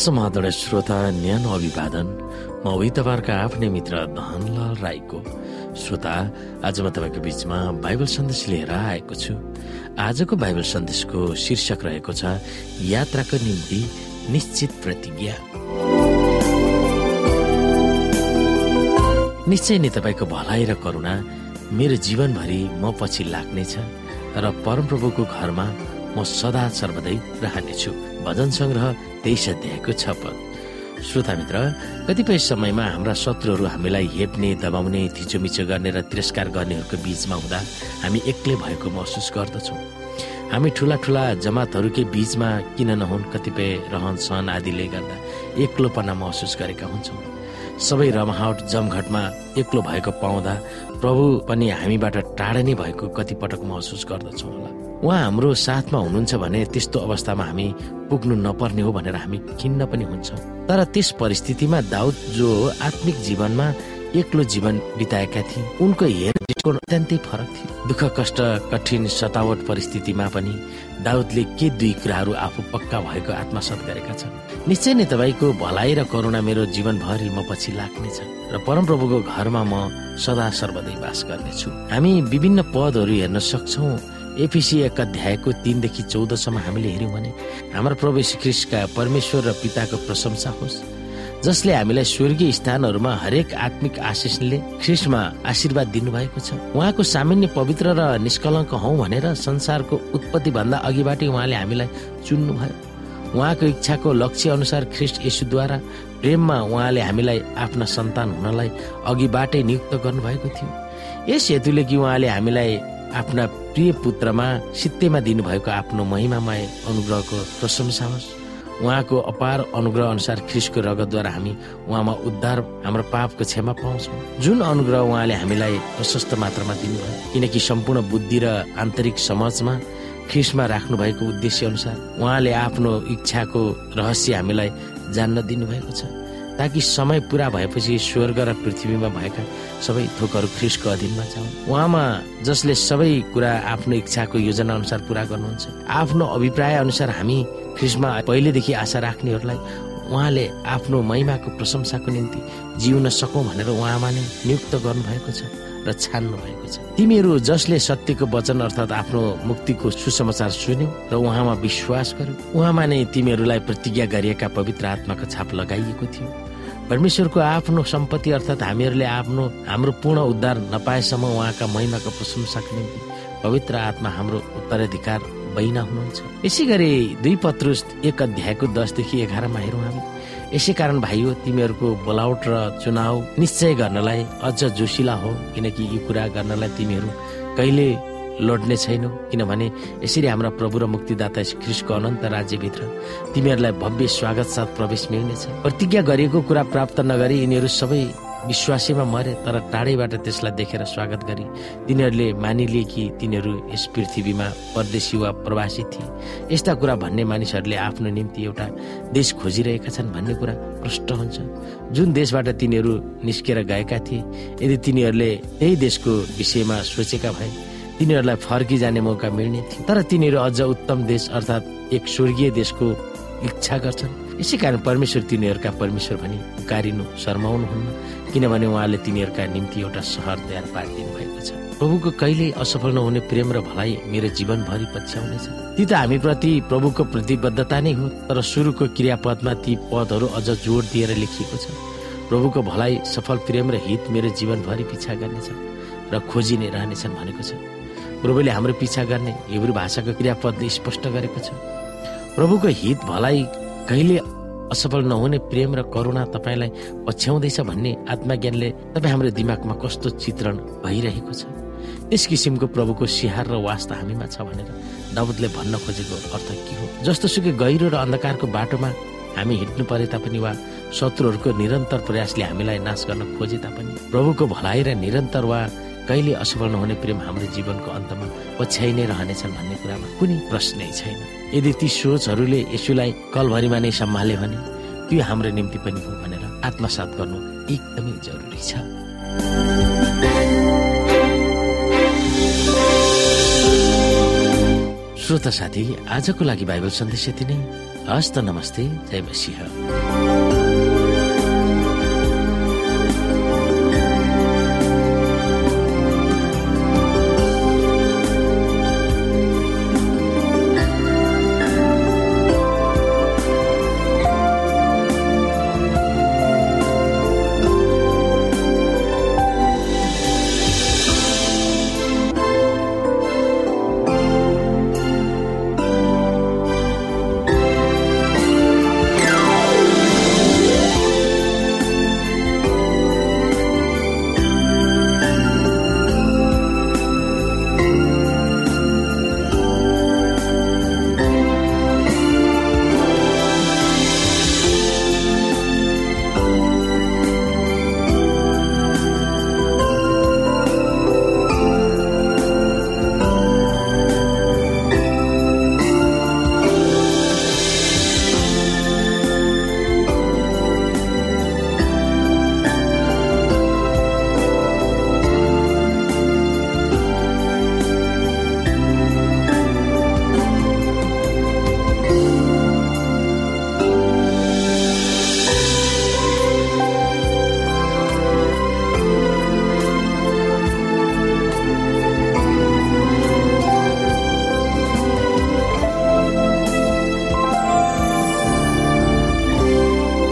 समाधान श्रोता न्यानो अभिवादन। म उही तपाईँहरूका आफ्नै मित्र धनलाल राईको। श्रोता आज म तपाईँको बिचमा बाइबल सन्देश लिएर आएको छु। आजको बाइबल सन्देशको शीर्षक रहेको छ यात्राको निम्ति निश्चित प्रतिज्ञा। निश्चय नै तपाईँको भलाइ र करुणा मेरो जीवनभरि म पछि लाग्नेछ र परमप्रभुको घरमा म सदा सर्वदै रहनेछु। भजन सङ्ग्रह तेइस अध्यायको छ श्रोता मित्र कतिपय समयमा हाम्रा शत्रुहरू हामीलाई हेप्ने दबाउने थिचोमिचो गर्ने र तिरस्कार गर्नेहरूको बीचमा हुँदा हामी एक्लै भएको महसुस गर्दछौँ। हामी ठुला ठुला जमातहरूकै बीचमा किन नहुन् कतिपय रहन सहन आदिले गर्दा एक्लोपना महसुस गरेका हुन्छौँ। सबै रमाहट जमघटमा एक्लो भएको पाउँदा प्रभु पनि हामीबाट टाढा नै भएको कतिपटक महसुस गर्दछौँ होला। उहाँ हाम्रो साथमा हुनुहुन्छ भने त्यस्तो अवस्थामा हामी पुग्नु नपर्ने हो भनेर हामी खिन्न पनि हुन्छौँ। तर त्यस परिस्थितिमा दाउद जो आत्मिक जीवनमा एक्लो जीवन बिताएका थिए उनको हेर अत्यन्तै फरक थियो। दुःख कष्ट कठिन सतावट परिस्थितिमा पनि दाउदले के दुई कुराहरू आफू पक्का भएको आत्मसात गरेका छन्? निश्चय नै तपाईँको भलाइ र करुणा मेरो जीवनभरि म पछि लाग्नेछ र परमप्रभुको घरमा म सदा सर्वदै बास गर्नेछु। हामी विभिन्न पदहरू हेर्न सक्छौँ एफिसी एक अध्यायको तिनदेखि चौधसम्म हामीले हेऱ्यौँ भने हाम्रो प्रभु ख्रिस्टका परमेश्वर र पिताको प्रशंसा होस् जसले हामीलाई स्वर्गीय स्थानहरूमा हरेक आत्मिक आशिषले ख्रिस्टमा आशीर्वाद दिनुभएको छ। उहाँको सामान्य पवित्र र निष्कलङ्क हौ भनेर संसारको उत्पत्ति भन्दा अघिबाटै उहाँले हामीलाई चुन्नुभयो। उहाँको इच्छाको लक्ष्य अनुसार ख्रिस्ट यसुद्वारा प्रेममा उहाँले हामीलाई आफ्ना सन्तान हुनलाई अघिबाटै नियुक्त गर्नुभएको थियो। यस हेतुले कि उहाँले हामीलाई आफ्ना प्रिय पुत्रमा सित्तेमा दिनुभएको आफ्नो महिमामय अनुग्रहको प्रशंसा होस्। उहाँको अपार अनुग्रह अनुसार ख्रिसको रगतद्वारा हामी उहाँमा उद्धार हाम्रो पापको क्षमा पाउँछौँ। जुन अनुग्रह उहाँले हामीलाई प्रशस्त मात्रामा दिनुभयो किनकि सम्पूर्ण बुद्धि र आन्तरिक समाजमा ख्रिसमा राख्नु भएको उद्देश्य अनुसार उहाँले आफ्नो इच्छाको रहस्य हामीलाई जान्न दिनुभएको छ। ताकि समय पुरा भएपछि स्वर्ग र पृथ्वीमा भएका सबै थोकहरू ख्रिसको अधीनमा जाउन् उहाँमा जसले सबै कुरा आफ्नो इच्छाको योजना अनुसार पुरा गर्नुहुन्छ। आफ्नो अभिप्राय अनुसार हामी ख्रिसमा पहिलेदेखि आशा राख्नेहरूलाई उहाँले आफ्नो महिमाको प्रशंसाको निम्ति जिउन सकौँ भनेर उहाँमा नै नियुक्त गर्नुभएको छ र छान्नु भएको छ। तिमीहरू जसले सत्यको वचन अर्थात् आफ्नो मुक्तिको सुसमाचार सुन्यौ र उहाँमा विश्वास गर्यो उहाँमा नै तिमीहरूलाई प्रतिज्ञा गरिएका पवित्र आत्माको छाप लगाइएको थियो। परमेश्वरको आफ्नो सम्पत्ति अर्थात् हामीहरूले आफ्नो हाम्रो पूर्ण उद्धार नपाएसम्म उहाँका महिमाको प्रशंसाको निम्ति पवित्र आत्मा हाम्रो उत्तराधिकार बहिना हुनुहुन्छ। यसै गरी दुई पत्रुस एक अध्यायको दसदेखि एघारमा हेरौँ हामी। यसै कारण भाइ हो तिमीहरूको बोलावट र चुनाव निश्चय गर्नलाई अझ जोसिला हो किनकि यो कुरा गर्नलाई तिमीहरू कहिले लड्ने छैनौ किनभने यसरी हाम्रा प्रभु र मुक्तिदाता ख्रिसको अनन्त राज्यभित्र तिमीहरूलाई भव्य स्वागत साथ प्रवेश मिल्नेछ। प्रतिज्ञा गरिएको कुरा प्राप्त नगरी यिनीहरू सबै विश्वासीमा मरे तर टाढैबाट त्यसलाई देखेर स्वागत गरी तिनीहरूले मानिलिए कि तिनीहरू यस पृथ्वीमा परदेशी वा प्रवासी थिए। यस्ता कुरा भन्ने मानिसहरूले आफ्नो निम्ति एउटा देश खोजिरहेका छन् भन्ने कुरा प्रष्ट हुन्छ। जुन देशबाट तिनीहरू निस्केर गएका थिए यदि तिनीहरूले त्यही देशको विषयमा सोचेका भए तिनीहरूलाई फर्किजाने मौका मिल्ने थियो। तर तिनीहरू अझ उत्तम देश अर्थात् एक स्वर्गीय देशको इच्छा गर्छन्। यसै कारण परमेश्वर तिनीहरूका परमेश्वर भनी पुकारिनु शर्माउनुहुन्न। किनभने उहाँले तिनीहरूका निम्ति एउटा सहर तयार पारिदिनु भएको छ। प्रभुको कहिले असफल नहुने प्रेम र भलाइ मेरो जीवनभरि पछ्याउनेछ। ती त हामी प्रति प्रभुको प्रतिबद्धता नै हो तर सुरुको क्रियापदमा ती पदहरू अझ जोड दिएर लेखिएको छ। प्रभुको भलाइ सफल प्रेम र हित मेरो जीवनभरि पिछा गर्नेछ र खोजी नै रहनेछन् भनेको छ। प्रभुले हाम्रो पिछा गर्ने हिब्रू भाषाको क्रियापदले स्पष्ट गरेको छ। प्रभुको हित भलाइ कहिले असफल नहुने प्रेम र करुणा तपाईँलाई पछ्याउँदैछ भन्ने आत्मज्ञानले तपाईँ हाम्रो दिमागमा कस्तो चित्रण भइरहेको छ? त्यस किसिमको प्रभुको सिहार र वास्ता हामीमा छ भनेर दाउदले भन्न खोजेको अर्थ के हो? जस्तो सुकै गहिरो र अन्धकारको बाटोमा हामी हिँड्नु परे तापनि वा शत्रुहरूको निरन्तर प्रयासले हामीलाई नाश गर्न खोजे तापनि प्रभुको भलाइ र निरन्तर वा कहिले असफल नहुने प्रेम हाम्रो जीवनको अन्तमा पछ्याइ नै रहनेछन् भन्ने कुरामा कुनै प्रश्नै छैन। यदि ती सोचहरूले यसुलाई कलभरिमा नै सम्हाल्यो भने त्यो हाम्रो निम्ति पनि हो भनेर आत्मसात गर्नु एकदमै जरुरी छ। श्रोता साथी आजको लागि बाइबल सन्देश यति नै। हस्त नमस्ते जय मसिंह।